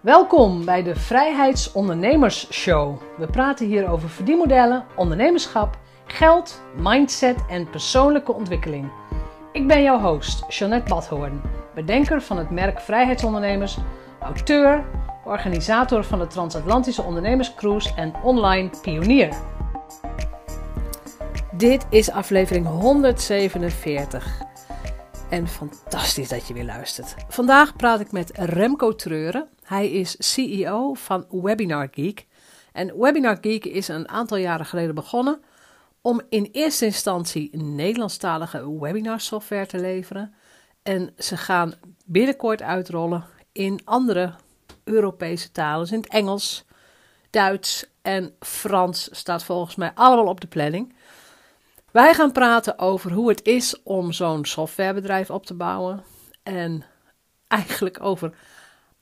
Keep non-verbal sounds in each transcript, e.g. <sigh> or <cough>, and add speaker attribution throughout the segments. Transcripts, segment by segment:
Speaker 1: Welkom bij de Vrijheidsondernemers Show. We praten hier over verdienmodellen, ondernemerschap, geld, mindset en persoonlijke ontwikkeling. Ik ben jouw host, Jeanette Badhoorn, bedenker van het merk Vrijheidsondernemers, auteur, organisator van de Transatlantische Ondernemerscruise en online pionier. Dit is aflevering 147. En fantastisch dat je weer luistert. Vandaag praat ik met Remco Treuren. Hij is CEO van Webinar Geek. En Webinar Geek is een aantal jaren geleden begonnen om in eerste instantie Nederlandstalige webinar software te leveren. En ze gaan binnenkort uitrollen in andere Europese talen. Dus in het Engels, Duits en Frans staat volgens mij allemaal op de planning. Wij gaan praten over hoe het is om zo'n softwarebedrijf op te bouwen. En eigenlijk over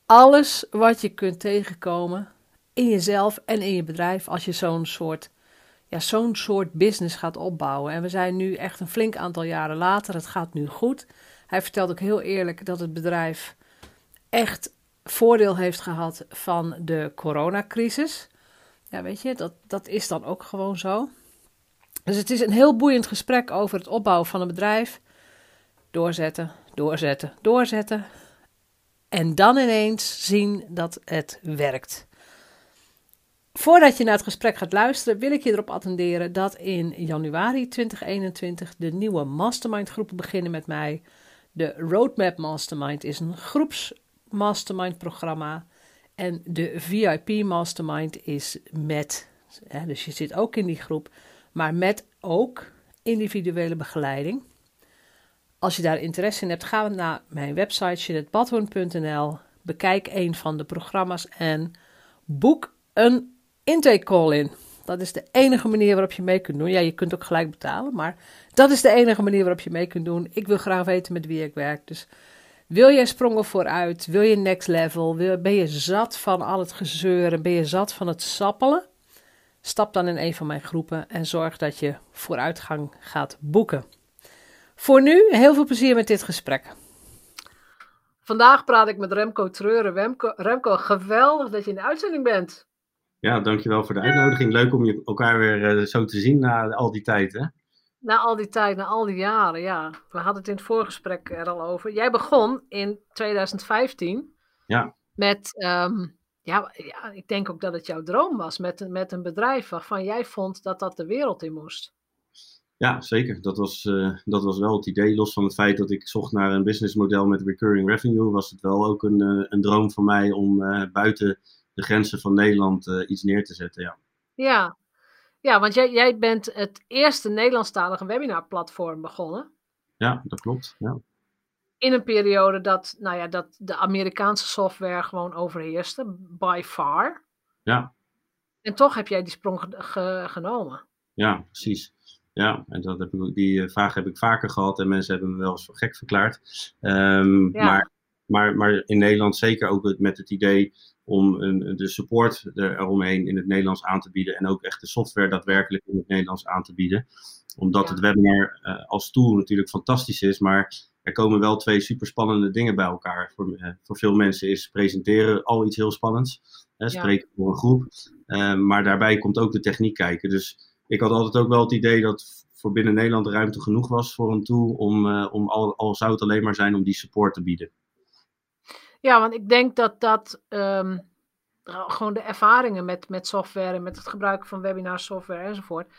Speaker 1: alles wat je kunt tegenkomen in jezelf en in je bedrijf als je zo'n soort, ja, zo'n soort business gaat opbouwen. En we zijn nu echt een flink aantal jaren later. Het gaat nu goed. Hij vertelt ook heel eerlijk dat het bedrijf echt voordeel heeft gehad van de coronacrisis. Ja, weet je, dat, dat is dan ook gewoon zo. Dus het is een heel boeiend gesprek over het opbouwen van een bedrijf. Doorzetten, doorzetten, doorzetten. En dan ineens zien dat het werkt. Voordat je naar het gesprek gaat luisteren, wil ik je erop attenderen dat in januari 2021 de nieuwe mastermind groepen beginnen met mij. De Roadmap Mastermind is een groeps mastermind programma. En de VIP Mastermind is met, hè, dus je zit ook in die groep, maar met ook individuele begeleiding. Als je daar interesse in hebt, ga naar mijn website jeanettebadhoorn.nl, bekijk een van de programma's en boek een intake call in. Dat is de enige manier waarop je mee kunt doen. Ja, je kunt ook gelijk betalen, maar dat is de enige manier waarop je mee kunt doen. Ik wil graag weten met wie ik werk. Dus wil je sprongen vooruit? Wil je next level? Wil, ben je zat van al het gezeuren? Ben je zat van het sappelen? Stap dan in een van mijn groepen en zorg dat je vooruitgang gaat boeken. Voor nu heel veel plezier met dit gesprek. Vandaag praat ik met Remco Treuren. Remco, Remco, geweldig dat je in de uitzending bent.
Speaker 2: Ja, dankjewel voor de uitnodiging. Leuk om je elkaar weer uh, zo te zien na al die tijd, hè?
Speaker 1: Na al die tijd, na al die jaren, ja. We hadden het in het voorgesprek er al over. Jij begon in 2015
Speaker 2: ja.
Speaker 1: met, um, ja, ja, ik denk ook dat het jouw droom was, met, met een bedrijf waarvan jij vond dat dat de wereld in moest.
Speaker 2: Ja, zeker. Dat was, uh, dat was wel het idee. Los van het feit dat ik zocht naar een businessmodel met recurring revenue, was het wel ook een, uh, een droom van mij om uh, buiten de grenzen van Nederland iets neer te zetten. Ja,
Speaker 1: ja. ja want jij, jij bent het eerste Nederlandstalige webinarplatform begonnen.
Speaker 2: Ja, dat klopt. Ja.
Speaker 1: In een periode dat, nou ja, dat de Amerikaanse software gewoon overheerste, by far.
Speaker 2: Ja.
Speaker 1: En toch heb jij die sprong ge genomen.
Speaker 2: Ja, precies. Ja, en dat heb ik, die vraag heb ik vaker gehad en mensen hebben me wel eens voor gek verklaard. Um, ja. maar, maar, maar in Nederland zeker ook met het idee om een, de support eromheen in het Nederlands aan te bieden en ook echt de software daadwerkelijk in het Nederlands aan te bieden. Omdat ja. het webinar uh, als tool natuurlijk fantastisch is, maar er komen wel twee super spannende dingen bij elkaar. Voor, uh, voor veel mensen is presenteren al iets heel spannends, hè, spreken ja. voor een groep, uh, maar daarbij komt ook de techniek kijken. Dus ik had altijd ook wel het idee dat voor binnen Nederland ruimte genoeg was voor een tool om, uh, om al, al zou het alleen maar zijn om die support te bieden.
Speaker 1: Ja, want ik denk dat dat um, gewoon de ervaringen met, met software en met het gebruiken van webinar software enzovoort.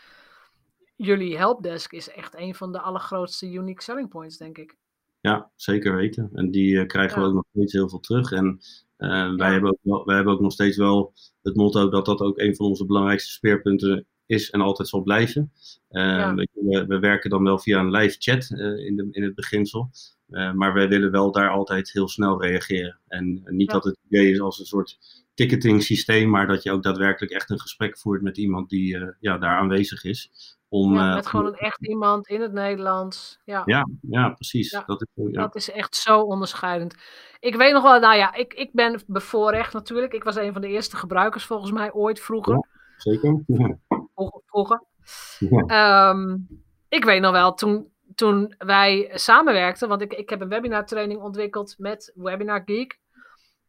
Speaker 1: Jullie helpdesk is echt een van de allergrootste unique selling points, denk ik.
Speaker 2: Ja, zeker weten. En die uh, krijgen ja. we ook nog steeds heel veel terug. En uh, wij, hebben ook wel, wij hebben ook nog steeds wel het motto dat dat ook een van onze belangrijkste speerpunten is en altijd zal blijven. Ja. we, we, werken dan wel via een live chat uh, in, de, in het beginsel. Uh, maar wij willen wel daar altijd heel snel reageren. En niet ja. dat het idee is als een soort ticketing systeem, maar dat je ook daadwerkelijk echt een gesprek voert met iemand die ja, daar aanwezig is.
Speaker 1: Om, ja, met gewoon een echt iemand in het Nederlands. Ja,
Speaker 2: ja, ja precies.
Speaker 1: Dat, is, dat is echt zo onderscheidend. Ik weet nog wel, nou ja, ik, ik ben bevoorrecht natuurlijk. Ik was een van de eerste gebruikers volgens mij ooit vroeger.
Speaker 2: zeker. <laughs>
Speaker 1: Vroeger. Ja. Um, ik weet nog wel, toen, toen wij samenwerkten, want ik, ik heb een webinar training ontwikkeld met Webinar Geek.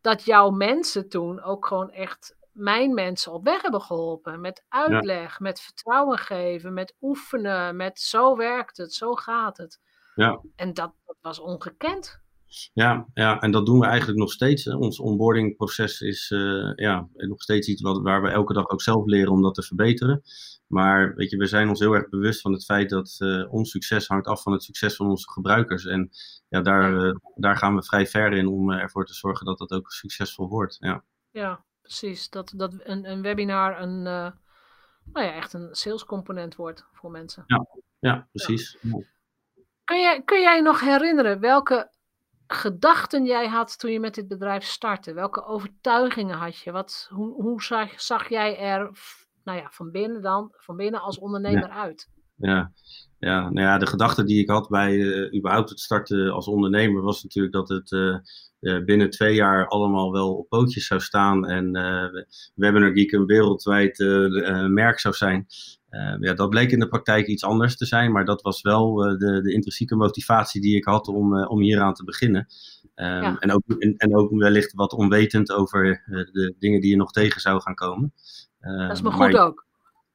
Speaker 1: dat jouw mensen toen ook gewoon echt mijn mensen op weg hebben geholpen. Met uitleg, met vertrouwen geven, met oefenen, met zo werkt het, zo gaat het.
Speaker 2: Ja.
Speaker 1: En dat, dat was ongekend.
Speaker 2: Ja, ja, en dat doen we eigenlijk nog steeds. Hè. Ons onboardingproces is uh, ja, nog steeds iets wat, waar we elke dag ook zelf leren om dat te verbeteren. Maar weet je, we zijn ons heel erg bewust van het feit dat uh, ons succes hangt af van het succes van onze gebruikers. En ja, daar, uh, daar gaan we vrij ver in om ervoor te zorgen dat dat ook succesvol wordt. Ja,
Speaker 1: ja precies. Dat, dat een, een webinar een, nou ja, echt een salescomponent wordt voor mensen.
Speaker 2: Ja, ja precies. Ja.
Speaker 1: Kun, jij, kun jij nog herinneren welke gedachten jij had toen je met dit bedrijf startte? Welke overtuigingen had je? Wat, hoe hoe zag, zag jij er nou ja, van binnen dan, van binnen als ondernemer uit?
Speaker 2: Ja. Ja, nou ja, de gedachte die ik had bij uh, überhaupt het starten als ondernemer was natuurlijk dat het uh, uh, binnen twee jaar allemaal wel op pootjes zou staan en Webinar Geek een wereldwijd merk zou zijn. Ja, dat bleek in de praktijk iets anders te zijn, maar dat was wel de, de intrinsieke motivatie die ik had om, om hieraan te beginnen. Um, ja. en, ook, en, en, ook wellicht wat onwetend over de dingen die er nog tegen zou gaan komen.
Speaker 1: dat is me goed ook.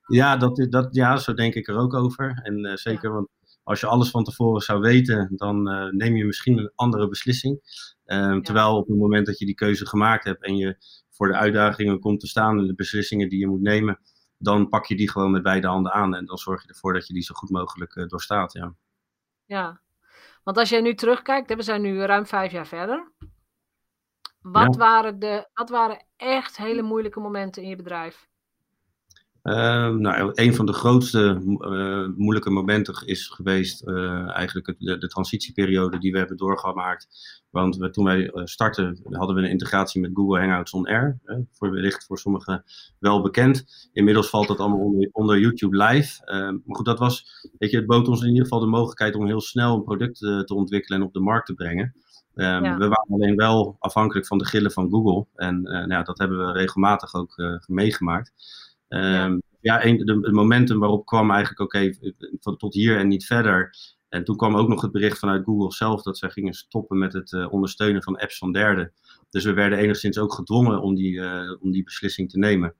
Speaker 2: Ja, dat, dat, ja, zo denk ik er ook over. En uh, zeker, ja. want als je alles van tevoren zou weten, dan uh, neem je misschien een andere beslissing. Um, ja. Terwijl op het moment dat je die keuze gemaakt hebt en je voor de uitdagingen komt te staan en de beslissingen die je moet nemen, dan pak je die gewoon met beide handen aan en dan zorg je ervoor dat je die zo goed mogelijk uh, doorstaat. Ja.
Speaker 1: ja, want als jij nu terugkijkt, we zijn nu ruim vijf jaar verder. Wat, ja. waren de, wat waren echt hele moeilijke momenten in je bedrijf?
Speaker 2: Uh, nou, een van de grootste uh, moeilijke momenten is geweest uh, eigenlijk het, de, de, transitieperiode die we hebben doorgemaakt. Want we, toen wij startten hadden we een integratie met Google Hangouts On Air. voor wellicht voor sommigen wel bekend. Inmiddels valt dat allemaal onder, onder YouTube Live. Ehm, maar goed, dat was, weet je, het bood ons in ieder geval de mogelijkheid om heel snel een product te ontwikkelen en op de markt te brengen. Um, ja. We waren alleen wel afhankelijk van de gillen van Google. En nou ja, dat hebben we regelmatig ook meegemaakt. Um, ja, ja een, de, de, momentum waarop kwam eigenlijk, oké, okay, tot hier en niet verder. En toen kwam ook nog het bericht vanuit Google zelf dat zij gingen stoppen met het uh, ondersteunen van apps van derden. Dus we werden enigszins ook gedwongen om die, uh, om die beslissing te nemen.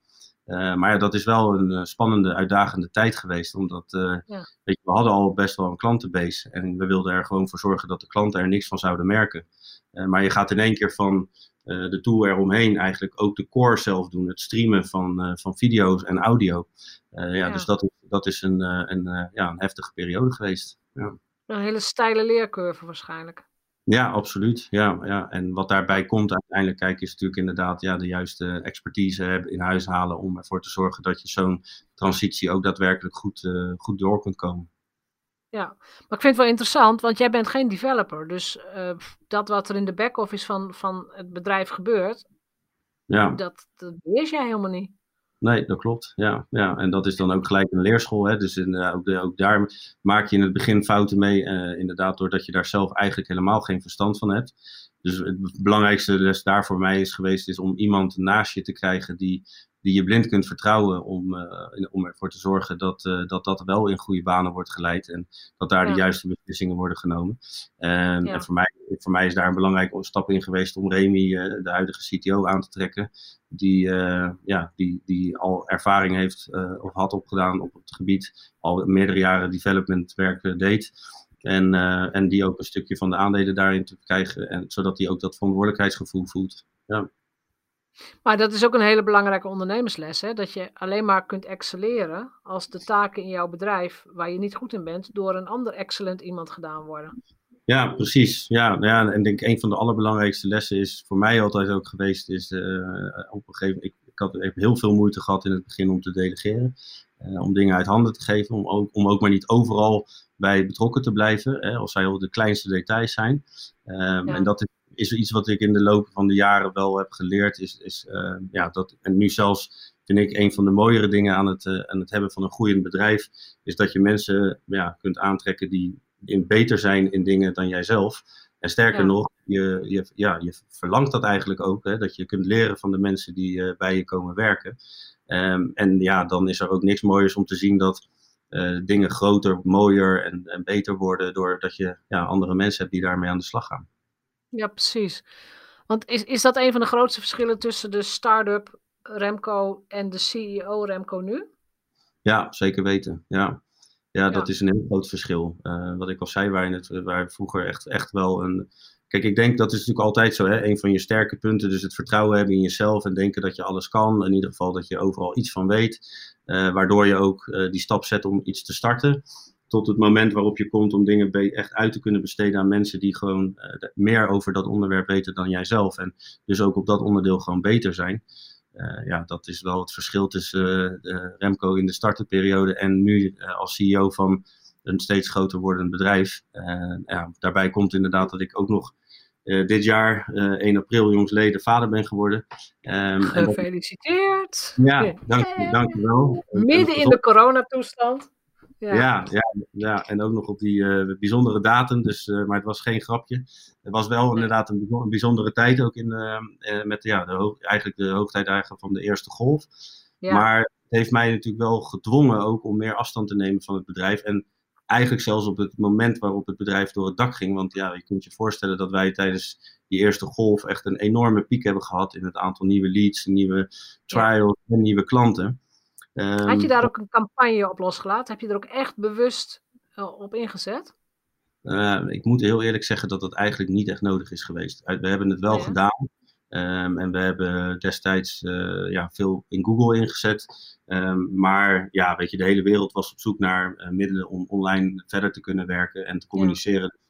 Speaker 2: Uh, maar ja, dat is wel een spannende, uitdagende tijd geweest. Omdat ja. weet je, we hadden al best wel een klantenbase. En we wilden er gewoon voor zorgen dat de klanten er niks van zouden merken. maar je gaat in één keer van uh, de tool eromheen eigenlijk ook de core zelf doen. Het streamen van, uh, van video's en audio. Uh, ja, ja, Dus dat, dat is een, een, ja, een heftige periode geweest. Ja.
Speaker 1: Een hele steile leercurve waarschijnlijk.
Speaker 2: Ja, absoluut. Ja, ja. En wat daarbij komt uiteindelijk, kijk, is natuurlijk inderdaad ja, de juiste expertise in huis halen om ervoor te zorgen dat je zo'n transitie ook daadwerkelijk goed, goed door kunt komen.
Speaker 1: Ja, maar ik vind het wel interessant, want jij bent geen developer. Dus uh, dat wat er in de back-office van, van het bedrijf gebeurt,
Speaker 2: ja.
Speaker 1: dat, dat beheers jij helemaal niet.
Speaker 2: Nee, dat klopt. Ja, ja. En dat is dan ook gelijk een leerschool. Hè? Dus in, uh, ook, de, ook, daar maak je in het begin fouten mee. Uh, inderdaad, doordat je daar zelf eigenlijk helemaal geen verstand van hebt. Dus het belangrijkste les daar voor mij is geweest, is om iemand naast je te krijgen die die je blind kunt vertrouwen om, uh, om ervoor te zorgen dat, uh, dat dat wel in goede banen wordt geleid en dat daar ja. de juiste beslissingen worden genomen. En, ja. en, voor, mij, voor mij is daar een belangrijke stap in geweest om Remy, uh, de huidige CTO, aan te trekken, die, ja, die, die al ervaring heeft of had opgedaan op het gebied, al meerdere jaren development werk deed. En, en die ook een stukje van de aandelen daarin te krijgen, en, zodat hij ook dat verantwoordelijkheidsgevoel voelt. Ja.
Speaker 1: Maar dat is ook een hele belangrijke ondernemersles. Hè? Dat je alleen maar kunt excelleren als de taken in jouw bedrijf waar je niet goed in bent, door een ander excellent iemand gedaan worden.
Speaker 2: Ja, precies. Ja, ja, en ik denk een van de allerbelangrijkste lessen is voor mij altijd ook geweest, is uh, op een gegeven moment, ik, ik had even heel veel moeite gehad in het begin om te delegeren. Uh, om dingen uit handen te geven, om ook, om ook maar niet overal bij betrokken te blijven, hè, als zij al de kleinste details zijn. Um, ja. En dat is iets wat ik in de loop van de jaren wel heb geleerd. Is, is uh, ja, dat, en nu zelfs vind ik een van de mooiere dingen aan het, uh, aan het hebben van een groeiend bedrijf. Is dat je mensen ja, kunt aantrekken die in beter zijn in dingen dan jijzelf. En sterker ja. nog, je, je, ja, je verlangt dat eigenlijk ook. Hè, dat je kunt leren van de mensen die uh, bij je komen werken. Um, en ja, dan is er ook niks mooiers om te zien dat dingen groter, mooier en, en beter worden. Doordat je ja, andere mensen hebt die daarmee aan de slag gaan.
Speaker 1: Ja, precies. Want is, is dat een van de grootste verschillen tussen de start-up Remco en de CEO Remco nu?
Speaker 2: Ja, zeker weten. Ja, ja, dat is een heel groot verschil. Uh, wat ik al zei, waar, het, waar vroeger echt, echt wel een. Kijk, ik denk dat is natuurlijk altijd zo, hè? een van je sterke punten. Dus het vertrouwen hebben in jezelf en denken dat je alles kan. In ieder geval dat je overal iets van weet. Uh, waardoor je ook uh, die stap zet om iets te starten. Tot het moment waarop je komt om dingen echt uit te kunnen besteden aan mensen die gewoon meer over dat onderwerp weten dan jijzelf. En dus ook op dat onderdeel gewoon beter zijn. Ja, dat is wel het verschil tussen Remco in de starterperiode en nu als CEO van een steeds groter wordend bedrijf. ja, daarbij komt inderdaad dat ik ook nog dit jaar, 1 april, jongsleden, vader ben geworden.
Speaker 1: Um, Gefeliciteerd!
Speaker 2: ja, dank, dank je wel.
Speaker 1: Midden in de coronatoestand.
Speaker 2: Ja. Ja, ja, en ook nog op die uh, bijzondere datum, dus, maar het was geen grapje. Het was wel inderdaad een, een bijzondere tijd, ook in, met ja, de eigenlijk de hoogtijd van de eerste golf. Ja. Maar het heeft mij natuurlijk wel gedwongen ook om meer afstand te nemen van het bedrijf. En eigenlijk zelfs op het moment waarop het bedrijf door het dak ging. Want ja, je kunt je voorstellen dat wij tijdens die eerste golf echt een enorme piek hebben gehad in het aantal nieuwe leads, nieuwe trials en nieuwe klanten.
Speaker 1: Um, Had je daar ook een campagne op losgelaten? Heb je er ook echt bewust uh, op ingezet?
Speaker 2: Uh, ik moet heel eerlijk zeggen dat dat eigenlijk niet echt nodig is geweest. We hebben het wel oh ja. gedaan. Um, en we hebben destijds uh, ja, veel in Google ingezet. Um, maar ja, weet je, de hele wereld was op zoek naar middelen om online verder te kunnen werken en te communiceren. Ja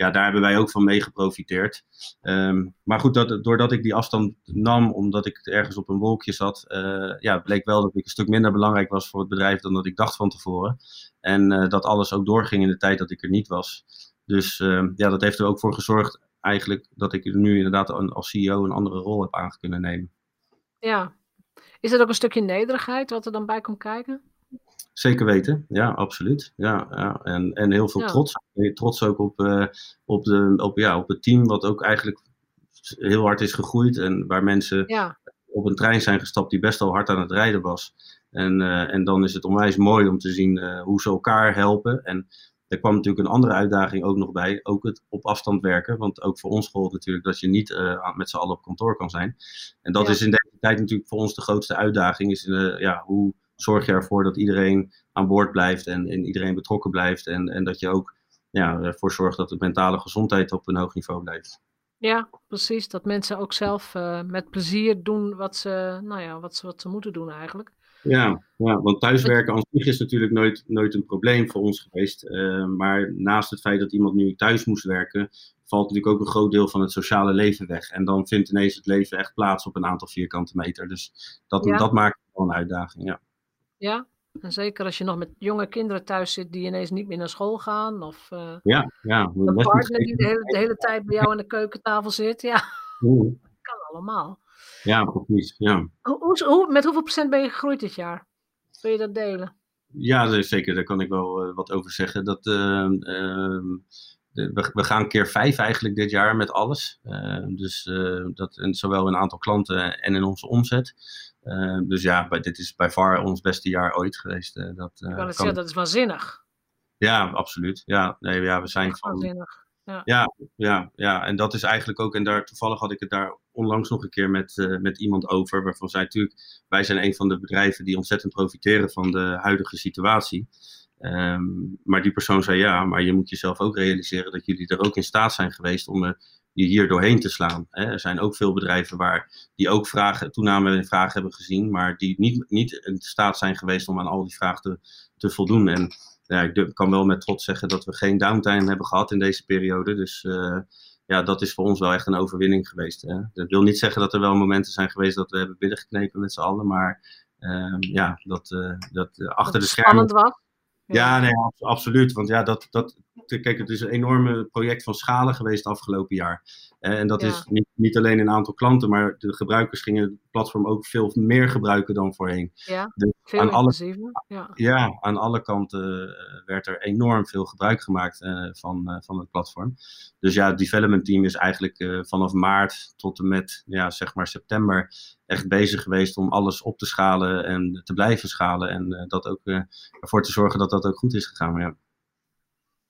Speaker 2: ja, daar hebben wij ook van mee geprofiteerd. Um, maar goed, dat, doordat ik die afstand nam, omdat ik ergens op een wolkje zat, uh, ja, bleek wel dat ik een stuk minder belangrijk was voor het bedrijf dan dat ik dacht van tevoren. En dat alles ook doorging in de tijd dat ik er niet was. Dus ja, dat heeft er ook voor gezorgd eigenlijk dat ik nu inderdaad als CEO een andere rol heb aan kunnen nemen.
Speaker 1: Ja. Is dat ook een stukje nederigheid wat er dan bij komt kijken?
Speaker 2: Zeker weten, ja, absoluut. Ja, ja. En, en heel veel ja. trots. Trots ook op, uh, op, de, op, ja, op het team, wat ook eigenlijk heel hard is gegroeid. En waar mensen
Speaker 1: ja.
Speaker 2: op een trein zijn gestapt die best wel hard aan het rijden was. En, uh, en dan is het onwijs mooi om te zien uh, hoe ze elkaar helpen. En er kwam natuurlijk een andere uitdaging ook nog bij, ook het op afstand werken. Want ook voor ons gold natuurlijk dat je niet met z'n allen op kantoor kan zijn. En dat is in deze tijd natuurlijk voor ons de grootste uitdaging. Is ja, hoe zorg je ervoor dat iedereen aan boord blijft en, en iedereen betrokken blijft. En, en dat je ook ja, ervoor zorgt dat de mentale gezondheid op een hoog niveau blijft.
Speaker 1: Ja, precies. Dat mensen ook zelf uh, met plezier doen wat ze, nou ja, wat, ze, wat ze moeten doen eigenlijk.
Speaker 2: Ja, ja, want thuiswerken aan zich is natuurlijk nooit, nooit een probleem voor ons geweest. Uh, maar naast het feit dat iemand nu thuis moest werken, valt natuurlijk ook een groot deel van het sociale leven weg. En dan vindt ineens het leven echt plaats op een aantal vierkante meter. Dus dat, ja. dat maakt wel een uitdaging, ja.
Speaker 1: Ja, en zeker als je nog met jonge kinderen thuis zit die ineens niet meer naar school gaan. Of uh,
Speaker 2: ja, ja.
Speaker 1: een partner die de hele, de hele, tijd bij jou aan de keukentafel zit. Ja,
Speaker 2: Oeh.
Speaker 1: kan allemaal.
Speaker 2: Ja, precies. Ja.
Speaker 1: Hoe, hoe, met hoeveel procent ben je gegroeid dit jaar? Wil je dat delen?
Speaker 2: Ja, zeker. Daar kan ik wel uh, wat over zeggen. Dat, uh, we, we, gaan keer vijf eigenlijk dit jaar met alles. dus dat, en zowel in aantal klanten en in onze omzet. Dus ja, dit is bij far ons beste jaar ooit geweest. Uh, dat,
Speaker 1: Ik kan het zeggen, dat is waanzinnig.
Speaker 2: Ja, absoluut. Ja, nee, ja we zijn
Speaker 1: van. Waanzinnig. Ja.
Speaker 2: ja. Ja, en dat is eigenlijk ook, en daar toevallig had ik het daar onlangs nog een keer met, met iemand over, waarvan zij natuurlijk, wij zijn een van de bedrijven die ontzettend profiteren van de huidige situatie. Um, maar die persoon zei ja, maar je moet jezelf ook realiseren dat jullie er ook in staat zijn geweest om die hier doorheen te slaan. Hè. Er zijn ook veel bedrijven waar die ook vragen, toename in vragen hebben gezien, maar die niet, niet in staat zijn geweest om aan al die vragen te, te voldoen. En ja, ik kan wel met trots zeggen dat we geen downtime hebben gehad in deze periode. Dus uh, ja, dat is voor ons wel echt een overwinning geweest. Hè. Dat wil niet zeggen dat er wel momenten zijn geweest dat we hebben binnengeknepen met z'n allen, maar uh, ja, dat, uh, dat achter de schermen.
Speaker 1: Spannend was.
Speaker 2: Ja, nee, absoluut. Want ja, dat, dat, kijk, het is een enorme project van schalen geweest afgelopen jaar. En dat ja. is niet, niet alleen een aantal klanten, maar de gebruikers gingen het platform ook veel meer gebruiken dan voorheen.
Speaker 1: Ja, dus veel aan alle, ja.
Speaker 2: ja. aan alle kanten uh, werd er enorm veel gebruik gemaakt uh, van, uh, van het platform. Dus ja, het development team is eigenlijk vanaf maart tot en met ja, zeg maar september echt bezig geweest om alles op te schalen en te blijven schalen. En dat ook ervoor te zorgen dat dat ook goed is gegaan. Maar ja.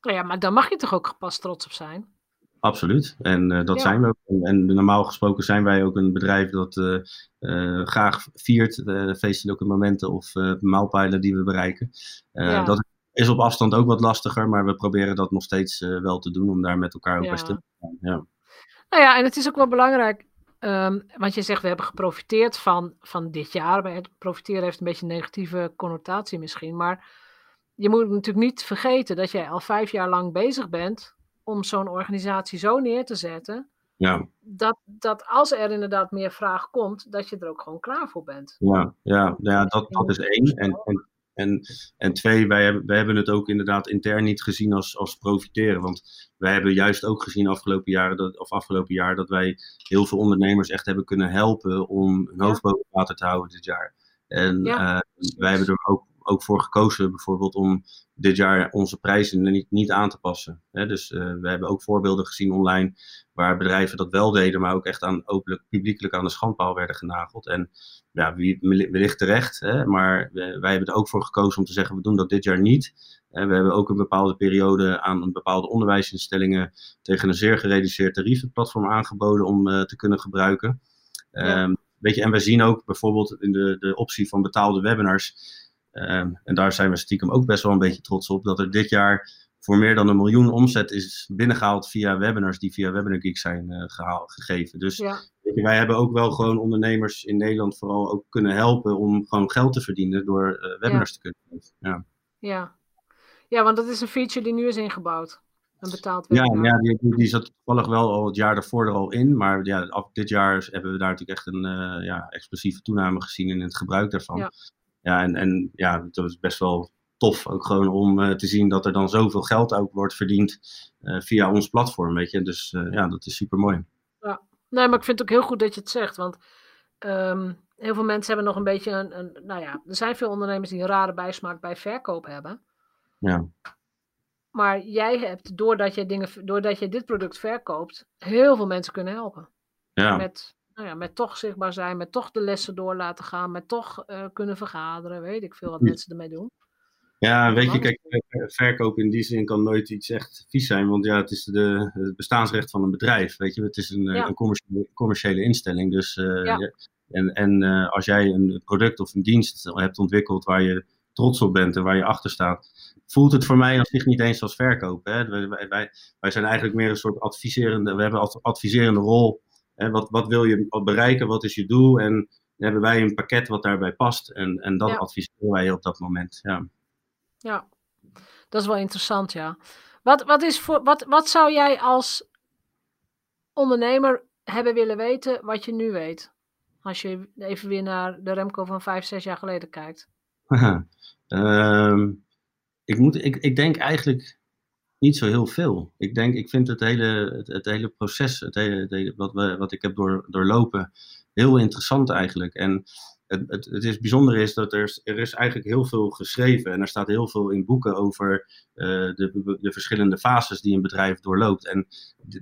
Speaker 1: Nou ja, maar daar mag je toch ook pas trots op zijn?
Speaker 2: Absoluut. En uh, dat zijn we ook. En normaal gesproken zijn wij ook een bedrijf dat uh, uh, graag viert feestelijke momenten of maalpijlen die we bereiken. Ja. Dat is op afstand ook wat lastiger, maar we proberen dat nog steeds wel te doen om daar met elkaar over ja. stil te gaan. Ja.
Speaker 1: Nou ja, en het is ook wel belangrijk, um, want je zegt we hebben geprofiteerd van, van dit jaar. Het profiteren heeft een beetje een negatieve connotatie misschien, maar je moet natuurlijk niet vergeten dat jij al vijf jaar lang bezig bent om zo'n organisatie zo neer te zetten. Ja. Dat, dat als er inderdaad meer vraag komt, dat je er ook gewoon klaar voor bent.
Speaker 2: Ja, ja, ja dat, dat is één. En, en, en, en twee, wij hebben, wij hebben het ook inderdaad intern niet gezien als, als profiteren. Want wij hebben juist ook gezien afgelopen jaren dat, of afgelopen jaar dat wij heel veel ondernemers echt hebben kunnen helpen om hun hoofd boven water te houden dit jaar. En ja, uh, wij hebben er ook ook voor gekozen bijvoorbeeld om dit jaar onze prijzen niet, niet aan te passen. dus uh, we hebben ook voorbeelden gezien online waar bedrijven dat wel deden, maar ook echt aan openlijk, publiekelijk aan de schandpaal werden genageld. En ja, wie, wellicht terecht, hè, maar wij, wij hebben er ook voor gekozen om te zeggen, we doen dat dit jaar niet. we hebben ook een bepaalde periode aan een bepaalde onderwijsinstellingen tegen een zeer gereduceerd tarief het platform aangeboden om uh, te kunnen gebruiken. Ja. Um, weet je, en we zien ook bijvoorbeeld in de, de optie van betaalde webinars Ehm, en daar zijn we stiekem ook best wel een beetje trots op, dat er dit jaar voor meer dan een miljoen omzet is binnengehaald via webinars die via Webinar Geek zijn uh, gehaald, gegeven. Dus weet je, wij hebben ook wel gewoon ondernemers in Nederland vooral ook kunnen helpen om gewoon geld te verdienen door uh, webinars te kunnen geven. Ja.
Speaker 1: Ja. ja, want dat is een feature die nu is ingebouwd. Een betaald webinar.
Speaker 2: Ja, ja die, die zat toevallig wel al het jaar daarvoor er al in. Maar ja, af dit jaar hebben we daar natuurlijk echt een uh, ja, explosieve toename gezien in het gebruik daarvan. Ja en, en ja, dat is best wel tof ook gewoon om uh, te zien dat er dan zoveel geld ook wordt verdiend uh, via ons platform, weet je. Dus uh, ja, dat is super mooi.
Speaker 1: Ja, nee, maar ik vind het ook heel goed dat je het zegt, want um, heel veel mensen hebben nog een beetje een, een, nou ja, er zijn veel ondernemers die een rare bijsmaak bij verkoop hebben. Ja. Maar jij hebt, doordat je, dingen, doordat je dit product verkoopt, heel veel mensen kunnen helpen. Ja. Met nou ja, met toch zichtbaar zijn, met toch de lessen door laten gaan, met toch uh, kunnen vergaderen, weet ik veel wat mensen ermee doen.
Speaker 2: Ja, weet je, kijk, eh, verkoop in die zin kan nooit iets echt vies zijn, want ja, het is de, het bestaansrecht van een bedrijf, weet je, het is een, ja. een commerciële, commerciële, instelling, dus uh, ja. en, en uh, als jij een product of een dienst hebt ontwikkeld waar je trots op bent en waar je achter staat, voelt het voor mij als zich niet eens als verkoop. Hè? Wij, wij, wij zijn eigenlijk meer een soort adviserende, we hebben een adviserende rol wat, wat wil je bereiken? Wat is je doel? En hebben wij een pakket wat daarbij past. En, en dat adviseren wij op dat moment. Ja.
Speaker 1: ja, dat is wel interessant, ja. Wat, wat, is voor, wat, wat zou jij als ondernemer hebben willen weten wat je nu weet? Als je even weer naar de Remco van vijf, zes jaar geleden kijkt.
Speaker 2: um, <laughs> ik, moet, ik, ik denk eigenlijk niet zo heel veel. Ik denk, ik vind het hele, het, hele proces, het hele, wat, we, wat ik heb door, doorlopen, heel interessant eigenlijk. En het, het, het is bijzonder is dat er, er is eigenlijk heel veel geschreven en er staat heel veel in boeken over uh, de, de verschillende fases die een bedrijf doorloopt. En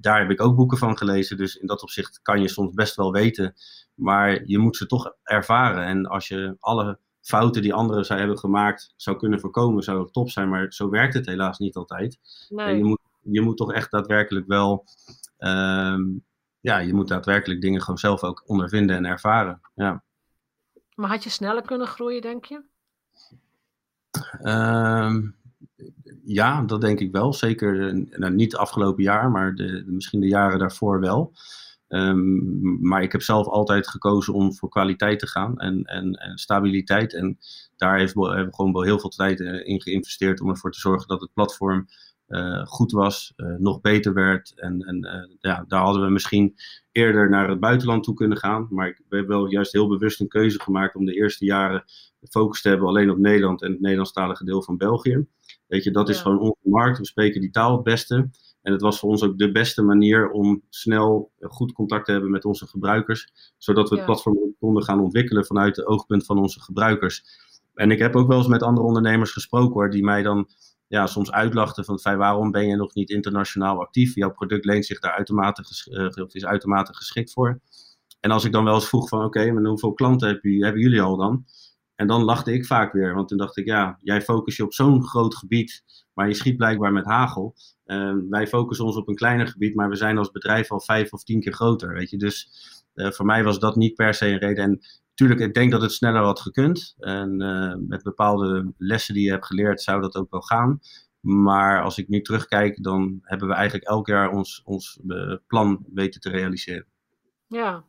Speaker 2: daar heb ik ook boeken van gelezen, dus in dat opzicht kan je soms best wel weten, maar je moet ze toch ervaren. En als je alle fouten die anderen zou hebben gemaakt zou kunnen voorkomen, zou top zijn. Maar zo werkt het helaas niet altijd. Nee. je, moet, je moet toch echt daadwerkelijk wel. Um, ja, je moet daadwerkelijk dingen gewoon zelf ook ondervinden en ervaren. Ja.
Speaker 1: Maar had je sneller kunnen groeien, denk je?
Speaker 2: Um, ja, dat denk ik wel. Zeker nou, niet afgelopen jaar, maar de, misschien de jaren daarvoor wel. Um, maar ik heb zelf altijd gekozen om voor kwaliteit te gaan en, en, en stabiliteit. En daar heeft, hebben we gewoon wel heel veel tijd eh, in geïnvesteerd om ervoor te zorgen dat het platform uh, goed was, uh, nog beter werd. En, en uh, ja, daar hadden we misschien eerder naar het buitenland toe kunnen gaan. Maar ik heb wel juist heel bewust een keuze gemaakt om de eerste jaren focus te hebben alleen op Nederland en het Nederlandstalige deel van België. Weet je, dat is gewoon onze markt. We spreken die taal het beste. En het was voor ons ook de beste manier om snel goed contact te hebben met onze gebruikers, zodat we het platform konden gaan ontwikkelen vanuit het oogpunt van onze gebruikers. En ik heb ook wel eens met andere ondernemers gesproken hoor, die mij dan ja, soms uitlachten van fijn, waarom ben je nog niet internationaal actief? Jouw product leent zich daar uitermate, uh, is uitermate geschikt voor. En als ik dan wel eens vroeg van oké, maar hoeveel klanten hebben, hebben jullie al dan? En dan lachte ik vaak weer, want toen dacht ik ja, jij focus je op zo'n groot gebied, maar je schiet blijkbaar met hagel. Wij focussen ons op een kleiner gebied, maar we zijn als bedrijf al vijf of tien keer groter. Weet je? Dus voor mij was dat niet per se een reden. En tuurlijk, ik denk dat het sneller had gekund. En met bepaalde lessen die je hebt geleerd, zou dat ook wel gaan. Maar als ik nu terugkijk, dan hebben we eigenlijk elk jaar ons, ons plan weten te realiseren.
Speaker 1: Ja,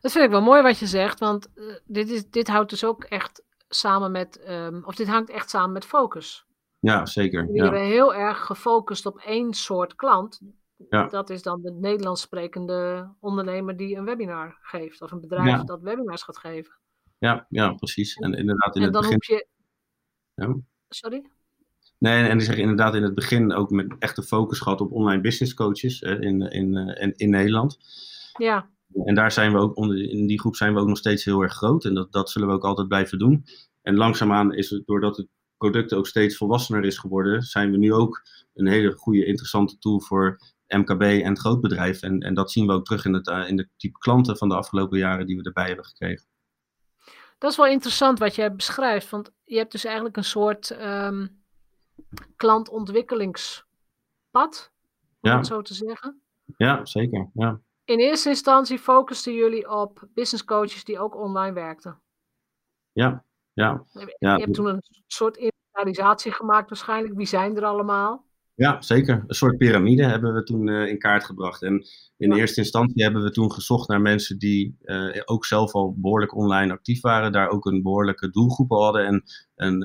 Speaker 1: dat vind ik wel mooi wat je zegt, want dit, is, dit houdt dus ook echt samen met, um, of dit hangt echt samen met focus.
Speaker 2: Ja, zeker.
Speaker 1: We hebben heel erg gefocust op één soort klant. Ja. Dat is dan de Nederlands sprekende ondernemer die een webinar geeft, of een bedrijf dat webinars gaat geven.
Speaker 2: Ja, ja precies. En inderdaad in en het dan begin. Je...
Speaker 1: Ja. Sorry?
Speaker 2: Nee, en die zeg inderdaad in het begin ook met echte focus gehad op online business coaches hè, in, in, in, eh, in Nederland.
Speaker 1: Ja.
Speaker 2: En daar zijn we ook, in die groep zijn we ook nog steeds heel erg groot. En dat, dat zullen we ook altijd blijven doen. En langzaamaan is het, doordat het product ook steeds volwassener is geworden, zijn we nu ook een hele goede, interessante tool voor MKB en het grootbedrijf. En, en dat zien we ook terug in, het, eh, in de type klanten van de afgelopen jaren die we erbij hebben gekregen.
Speaker 1: Dat is wel interessant wat jij beschrijft. Want je hebt dus eigenlijk een soort um, klantontwikkelingspad, om ja. het zo te zeggen.
Speaker 2: Ja, zeker. Ja
Speaker 1: in eerste instantie focusten jullie op business coaches die ook online werkten.
Speaker 2: Ja, ja.
Speaker 1: Je,
Speaker 2: ja.
Speaker 1: hebt toen een soort inventarisatie gemaakt waarschijnlijk. Wie zijn er allemaal?
Speaker 2: Ja, zeker. Een soort piramide hebben we toen uh, in kaart gebracht. En in eerste instantie hebben we toen gezocht naar mensen die uh, ook zelf al behoorlijk online actief waren. Daar ook een behoorlijke doelgroep hadden en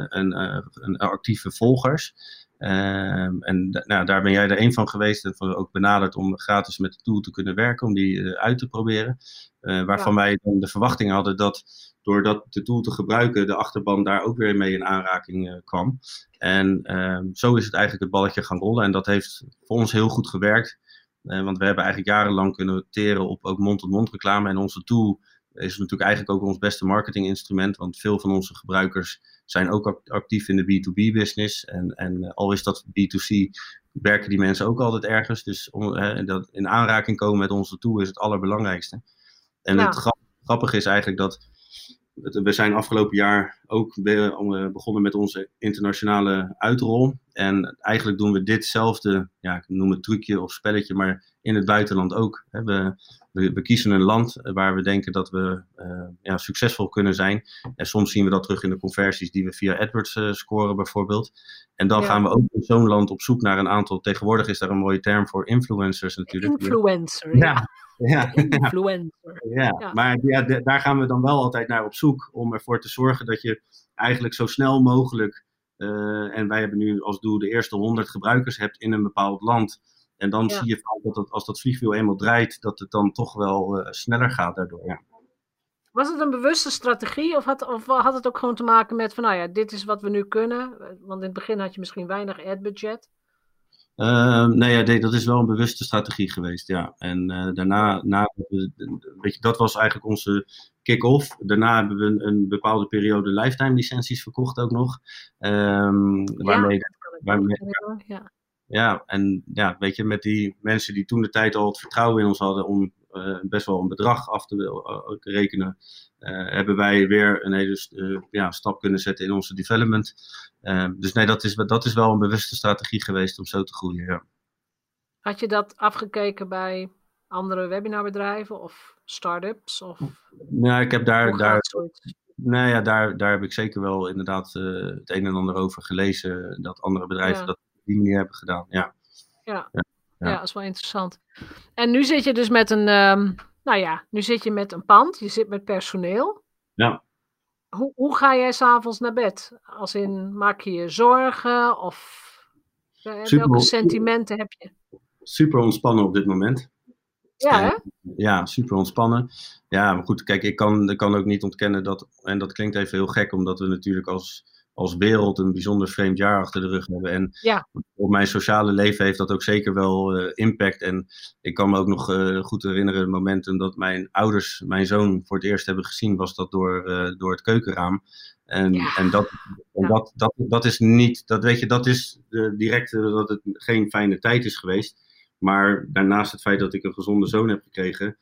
Speaker 2: een, uh, een actieve volgers. Ehm, en nou, daar ben jij er een van geweest en ook benaderd om gratis met de tool te kunnen werken, om die uh, uit te proberen. Uh, waarvan wij dan de verwachting hadden dat door de tool te gebruiken, de achterban daar ook weer mee in aanraking uh, kwam. En ehm, zo is het eigenlijk het balletje gaan rollen. En dat heeft voor ons heel goed gewerkt. want we hebben eigenlijk jarenlang kunnen teren op ook mond-tot-mond -mond reclame. En onze tool is natuurlijk eigenlijk ook ons beste marketinginstrument. Want veel van onze gebruikers zijn ook actief in de B2B-business. En, en eh, al is dat B2C, werken die mensen ook altijd ergens. Dus om, dat in aanraking komen met onze tool is het allerbelangrijkste. En het grappige is eigenlijk dat we zijn afgelopen jaar ook begonnen met onze internationale uitrol. En eigenlijk doen we ditzelfde, ja, ik noem het trucje of spelletje, maar in het buitenland ook. We, we, kiezen een land waar we denken dat we uh, ja, succesvol kunnen zijn. En soms zien we dat terug in de conversies die we via AdWords uh, scoren bijvoorbeeld. En dan gaan we ook in zo'n land op zoek naar een aantal, tegenwoordig is daar een mooie term voor, influencers natuurlijk.
Speaker 1: Influencer,
Speaker 2: ja.
Speaker 1: Ja. <laughs> Influencer.
Speaker 2: Ja, ja. maar ja, daar gaan we dan wel altijd naar op zoek om ervoor te zorgen dat je eigenlijk zo snel mogelijk, uh, en wij hebben nu als doel de eerste 100 gebruikers hebt in een bepaald land. En dan zie je vaak dat het, als dat vliegwiel eenmaal draait, dat het dan toch wel uh, sneller gaat daardoor. Ja.
Speaker 1: Was het een bewuste strategie of had, of had het ook gewoon te maken met van nou ja, dit is wat we nu kunnen? Want in het begin had je misschien weinig ad-budget.
Speaker 2: Uh, nee, ja, dat is wel een bewuste strategie geweest, ja. En uh, daarna, na, weet je, dat was eigenlijk onze kick-off. Daarna hebben we een, een, bepaalde periode lifetime licenties verkocht ook nog. Um, waarmee, ja, waarmee, ja. Ja, en ja, weet je, met die mensen die toen de tijd al het vertrouwen in ons hadden om uh, best wel een bedrag af te uh, rekenen, hebben wij weer een hele ja, stap kunnen zetten in onze development. Dus nee, dat is, dat is wel een bewuste strategie geweest om zo te groeien. Ja.
Speaker 1: Had je dat afgekeken bij andere webinarbedrijven of start-ups? Of...
Speaker 2: Nou, ik heb daar. daar nou ja, daar, daar heb ik zeker wel inderdaad het een en ander over gelezen. Dat andere bedrijven dat die manier hebben gedaan. Ja.
Speaker 1: Ja. ja. ja. dat is wel interessant. En nu zit je dus met een. Um, nou ja, nu zit je met een pand, je zit met personeel.
Speaker 2: Ja.
Speaker 1: Hoe, hoe ga jij s'avonds naar bed? Als in, maak je je zorgen? Of welke sentimenten heb je?
Speaker 2: Super ontspannen op dit moment.
Speaker 1: Ja, hè?
Speaker 2: Ja, super ontspannen. Ja, maar goed, kijk, ik kan, ik kan ook niet ontkennen dat, en dat klinkt even heel gek, omdat we natuurlijk als als wereld een bijzonder vreemd jaar achter de rug hebben. En
Speaker 1: ja.
Speaker 2: op mijn sociale leven heeft dat ook zeker wel uh, impact. En ik kan me ook nog uh, goed herinneren het momentum dat mijn ouders mijn zoon voor het eerst hebben gezien, was dat door, uh, door het keukenraam. En, ja. en, dat, en ja. dat, dat, dat is niet, dat weet je, dat is direct dat het geen fijne tijd is geweest. Maar daarnaast het feit dat ik een gezonde zoon heb gekregen,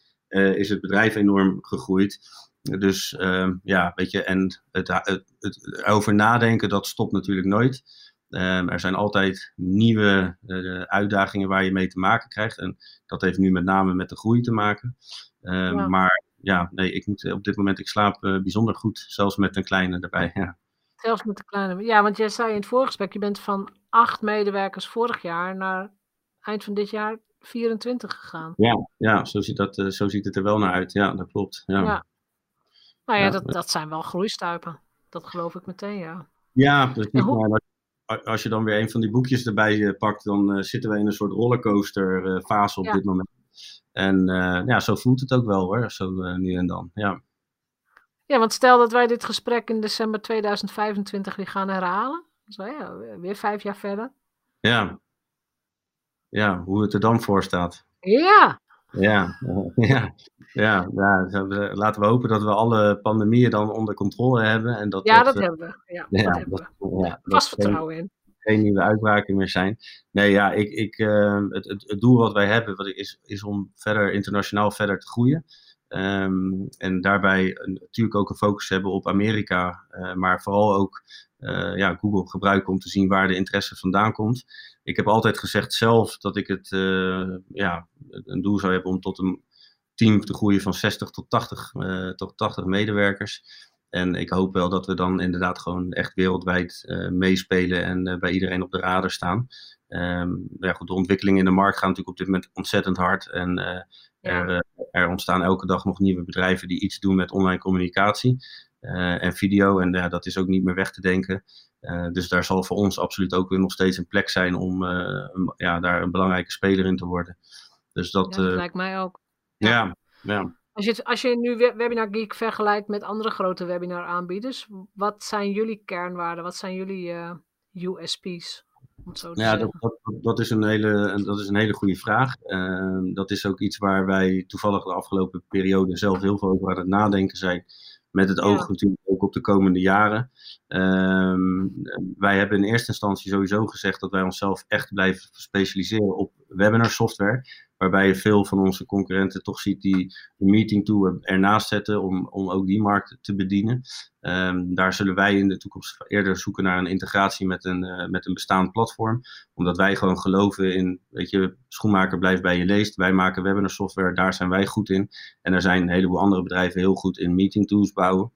Speaker 2: is het bedrijf enorm gegroeid. Dus uh, ja, weet je, en het, het, het, over nadenken, dat stopt natuurlijk nooit. Ehm, er zijn altijd nieuwe uitdagingen waar je mee te maken krijgt. En dat heeft nu met name met de groei te maken. Ehm, maar ja, nee, ik moet op dit moment, ik slaap bijzonder goed, zelfs met een kleine erbij. Ja.
Speaker 1: Zelfs met de kleine. Ja, want jij zei in het voorgesprek, je bent van acht medewerkers vorig jaar naar eind van dit jaar 24 gegaan.
Speaker 2: Ja, ja zo, ziet dat, uh, zo ziet het er wel naar uit. Ja, dat klopt. Ja. ja.
Speaker 1: Nou ja, ja, Dat, dat zijn wel groeistuipen. Dat geloof ik meteen, ja.
Speaker 2: Ja, precies. Hoe... als je dan weer een van die boekjes erbij uh, pakt, dan uh, zitten we in een soort rollercoaster fase op dit moment. En ja, zo voelt het ook wel hoor, zo nu en dan. Ja.
Speaker 1: ja, want stel dat wij dit gesprek in december 2025 weer gaan herhalen. Zo, ja, weer vijf jaar verder.
Speaker 2: Ja, ja, hoe het er dan voor staat.
Speaker 1: Ja. <laughs>
Speaker 2: Ja, ja, ja, ja, laten we hopen dat we alle pandemieën dan onder controle hebben. En dat
Speaker 1: ja, dat, dat hebben we. Ja, ja, dat hebben we. Ja, Vast vertrouwen
Speaker 2: geen,
Speaker 1: in.
Speaker 2: Geen nieuwe uitbraken meer zijn. Nee, ja, ik, ik, uh, het, het, het, doel wat wij hebben wat is, is om verder internationaal verder te groeien. Um, en daarbij natuurlijk ook een focus hebben op Amerika, uh, maar vooral ook uh, ja, Google gebruiken om te zien waar de interesse vandaan komt ik heb altijd gezegd zelf dat ik het uh, ja, een doel zou hebben om tot een team te groeien van 60 tot 80, uh, tot 80 medewerkers. En ik hoop wel dat we dan inderdaad gewoon echt wereldwijd uh, meespelen en bij iedereen op de radar staan. Um, ja, goed, de ontwikkelingen in de markt gaan natuurlijk op dit moment ontzettend hard. En er, er, ontstaan elke dag nog nieuwe bedrijven die iets doen met online communicatie en video. En dat is ook niet meer weg te denken. Uh, dus daar zal voor ons absoluut ook weer nog steeds een plek zijn om ja, daar een belangrijke speler in te worden. Dus dat,
Speaker 1: ja, dat lijkt mij ook.
Speaker 2: Ja, ja. ja.
Speaker 1: Als, je, als je nu Webinar Geek vergelijkt met andere grote webinar aanbieders, wat zijn jullie kernwaarden? Wat zijn jullie USP's?
Speaker 2: ja, dat, dat, dat, is een hele, dat is een hele goede vraag. Ehm, dat is ook iets waar wij toevallig de afgelopen periode zelf heel veel over aan het nadenken zijn. Met het oog natuurlijk ook op de komende jaren. Um, wij hebben in eerste instantie sowieso gezegd dat wij onszelf echt blijven specialiseren op webinar software. Waarbij je veel van onze concurrenten toch ziet die de meeting tool ernaast zetten om, om ook die markt te bedienen. Um, daar zullen wij in de toekomst eerder zoeken naar een integratie met een, uh, met een bestaand platform. Omdat wij gewoon geloven in, weet je, schoenmaker blijft bij je leest. Wij maken webinar software, daar zijn wij goed in. En er zijn een heleboel andere bedrijven heel goed in meeting tools bouwen.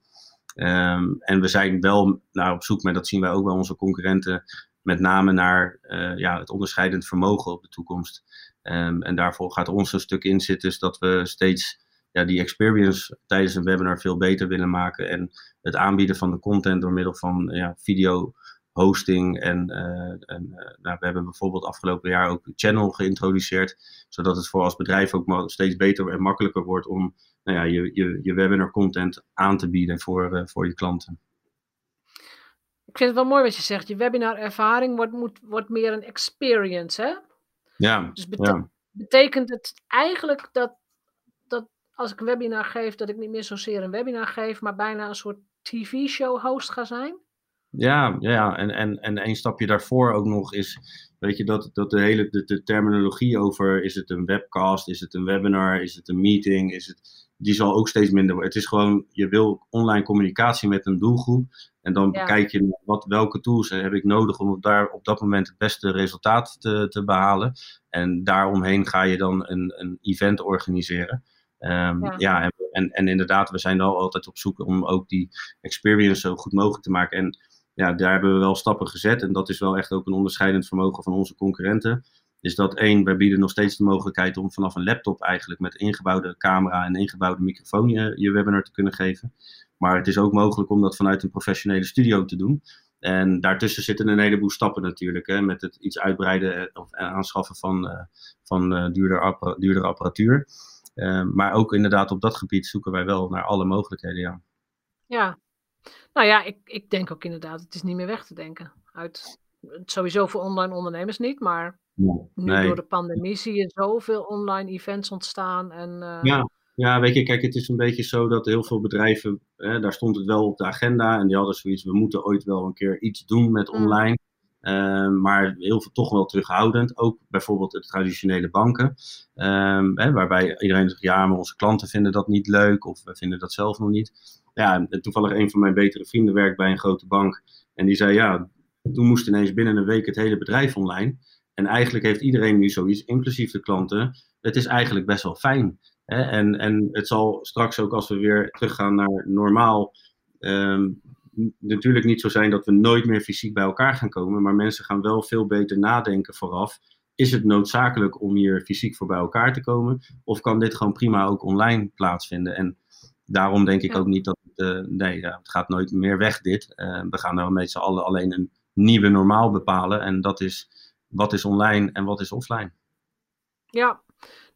Speaker 2: Um, en we zijn wel naar op zoek, maar dat zien wij ook bij onze concurrenten, met name naar uh, ja, het onderscheidend vermogen op de toekomst. Um, en daarvoor gaat ons een stuk in zitten, dus dat we steeds ja, die experience tijdens een webinar veel beter willen maken. En het aanbieden van de content door middel van ja, video hosting. En, uh, en uh, nou, we hebben bijvoorbeeld afgelopen jaar ook een channel geïntroduceerd. Zodat het voor als bedrijf ook steeds beter en makkelijker wordt om nou ja, je, je, je webinar content aan te bieden voor, voor je klanten.
Speaker 1: Ik vind het wel mooi wat je zegt. Je webinar ervaring wordt, moet, wordt meer een experience, hè?
Speaker 2: Ja.
Speaker 1: Dus bete betekent het eigenlijk dat, dat als ik een webinar geef, dat ik niet meer zozeer een webinar geef, maar bijna een soort tv-show host ga zijn?
Speaker 2: Ja, ja. En, en, en een stapje daarvoor ook nog is, weet je, dat, dat de hele de, de terminologie over is het een webcast, is het een webinar, is het een meeting, is het, die zal ook steeds minder worden. Het is gewoon, je wil online communicatie met een doelgroep. En dan ja. kijk je wat, welke tools heb ik nodig om daar op dat moment het beste resultaat te, te behalen. En daaromheen ga je dan een, een event organiseren. Um, ja, ja en, en, en, inderdaad, we zijn wel altijd op zoek om ook die experience zo goed mogelijk te maken. En ja, daar hebben we wel stappen gezet. En dat is wel echt ook een onderscheidend vermogen van onze concurrenten. Is dat één, wij bieden nog steeds de mogelijkheid om vanaf een laptop eigenlijk met ingebouwde camera en ingebouwde microfoon je, webinar te kunnen geven. Maar het is ook mogelijk om dat vanuit een professionele studio te doen. En daartussen zitten een heleboel stappen natuurlijk. Hè, met het iets uitbreiden of aanschaffen van, uh, van duurder duurdere apparatuur. Uh, maar ook inderdaad op dat gebied zoeken wij wel naar alle mogelijkheden. Ja,
Speaker 1: ja. nou ja, ik, ik denk ook inderdaad, het is niet meer weg te denken. Uit, sowieso voor online ondernemers niet, maar nu nee. door de pandemie zie je zoveel online events ontstaan. En, uh...
Speaker 2: ja. ja, weet je, kijk, het is een beetje zo dat heel veel bedrijven, hè, daar stond het wel op de agenda en die hadden zoiets, we moeten ooit wel een keer iets doen met mm. online. Mm. Uh, maar heel veel toch wel terughoudend. Ook bijvoorbeeld de traditionele banken. Um, hè, waarbij iedereen zegt, ja, maar onze klanten vinden dat niet leuk. Of we vinden dat zelf nog niet. Ja, toevallig een van mijn betere vrienden werkt bij een grote bank. En die zei, ja, toen moest ineens binnen een week het hele bedrijf online. En eigenlijk heeft iedereen nu zoiets, inclusief de klanten. Het is eigenlijk best wel fijn. Hè? En, en het zal straks ook als we weer teruggaan naar normaal. Ehm, natuurlijk niet zo zijn dat we nooit meer fysiek bij elkaar gaan komen. Maar mensen gaan wel veel beter nadenken vooraf. Is het noodzakelijk om hier fysiek voor bij elkaar te komen? Of kan dit gewoon prima ook online plaatsvinden? En daarom denk ik ook niet dat uh, nee, ja, het gaat nooit meer weg dit. Uh, we gaan er met z'n allen alleen een nieuwe normaal bepalen. En dat is wat is online en wat is offline.
Speaker 1: Ja,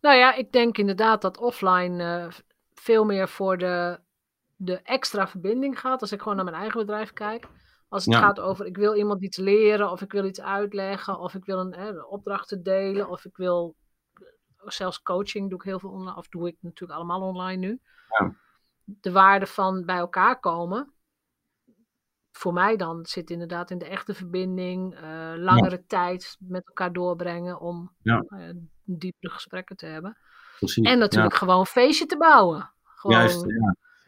Speaker 1: nou ja, ik denk inderdaad dat offline uh, veel meer voor de, de extra verbinding gaat. Als ik gewoon naar mijn eigen bedrijf kijk. Als het gaat over ik wil iemand iets leren, of ik wil iets uitleggen, of ik wil een, hè, opdrachten delen, of ik wil zelfs coaching doe ik heel veel online, of doe ik natuurlijk allemaal online nu. Ja. De waarde van bij elkaar komen, voor mij dan zit inderdaad in de echte verbinding, uh, langere tijd met elkaar doorbrengen om ja. uh, diepere gesprekken te hebben. Precies, en natuurlijk gewoon een feestje te bouwen. Gewoon...
Speaker 2: Juist,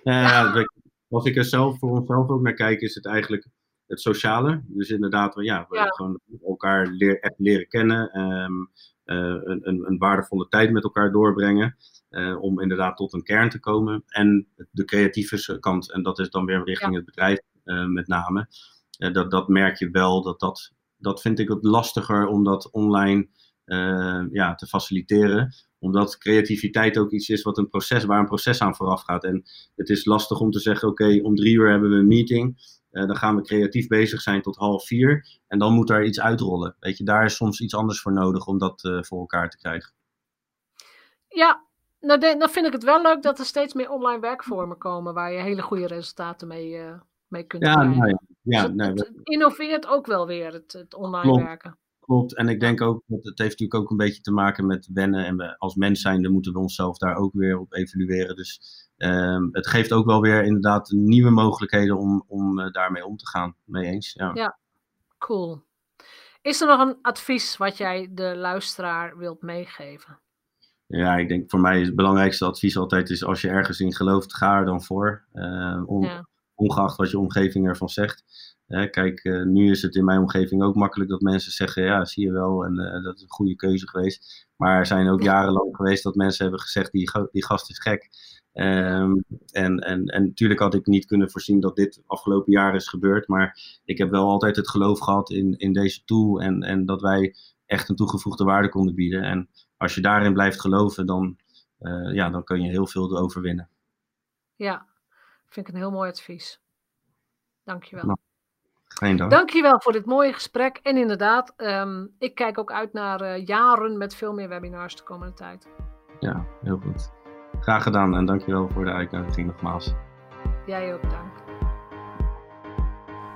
Speaker 2: ja. ja. Als ik er zelf voor onszelf ook naar kijk, is het eigenlijk het sociale. Dus inderdaad, ja, we gewoon elkaar leer, echt leren kennen. Um, uh, een, een, waardevolle tijd met elkaar doorbrengen. Uh, om inderdaad tot een kern te komen. En de creatieve kant, en dat is dan weer richting het bedrijf met name. dat, dat merk je wel, dat, dat, dat vind ik wat lastiger om dat online ja, te faciliteren omdat creativiteit ook iets is wat een proces, waar een proces aan vooraf gaat. En het is lastig om te zeggen, oké, om drie uur hebben we een meeting. Dan gaan we creatief bezig zijn tot half vier. En dan moet daar iets uitrollen. Weet je, daar is soms iets anders voor nodig om dat voor elkaar te krijgen.
Speaker 1: Ja, nou de, dan vind ik het wel leuk dat er steeds meer online werkvormen komen waar je hele goede resultaten mee, uh, mee kunt ja. Nou ja, ja, dus nee, het, innoveert ook wel weer, het, het online werken.
Speaker 2: Klopt, en ik denk ook, dat het heeft natuurlijk ook een beetje te maken met wennen. En we, als mens zijnde moeten we onszelf daar ook weer op evalueren. Dus um, het geeft ook wel weer inderdaad nieuwe mogelijkheden om, om uh, daarmee om te gaan. Mee eens, ja.
Speaker 1: Ja, cool. Is er nog een advies wat jij de luisteraar wilt meegeven?
Speaker 2: Ja, ik denk voor mij is het belangrijkste advies altijd is als je ergens in gelooft, ga er dan voor. Uh, on, ja. Ongeacht wat je omgeving ervan zegt kijk, uh, nu is het in mijn omgeving ook makkelijk dat mensen zeggen, ja, zie je wel, en uh, dat is een goede keuze geweest. Maar er zijn ook jarenlang geweest dat mensen hebben gezegd, die, die gast is gek. Um, en, en, en natuurlijk had ik niet kunnen voorzien dat dit afgelopen jaar is gebeurd, maar ik heb wel altijd het geloof gehad in, in deze tool en, en dat wij echt een toegevoegde waarde konden bieden. En als je daarin blijft geloven, dan, uh, ja, dan kun je heel veel overwinnen.
Speaker 1: Ja, vind ik een heel mooi advies. Dankjewel.
Speaker 2: Nou. Geen dank.
Speaker 1: Dankjewel voor dit mooie gesprek. En inderdaad, um, ik kijk ook uit naar uh, jaren met veel meer webinars de komende tijd.
Speaker 2: Ja, heel goed. Graag gedaan en dankjewel voor de uitnodiging nogmaals.
Speaker 1: Jij ook, dank.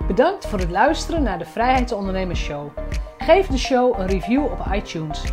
Speaker 1: Bedankt voor het luisteren naar de Vrijheidsondernemers Show. Geef de show een review op iTunes.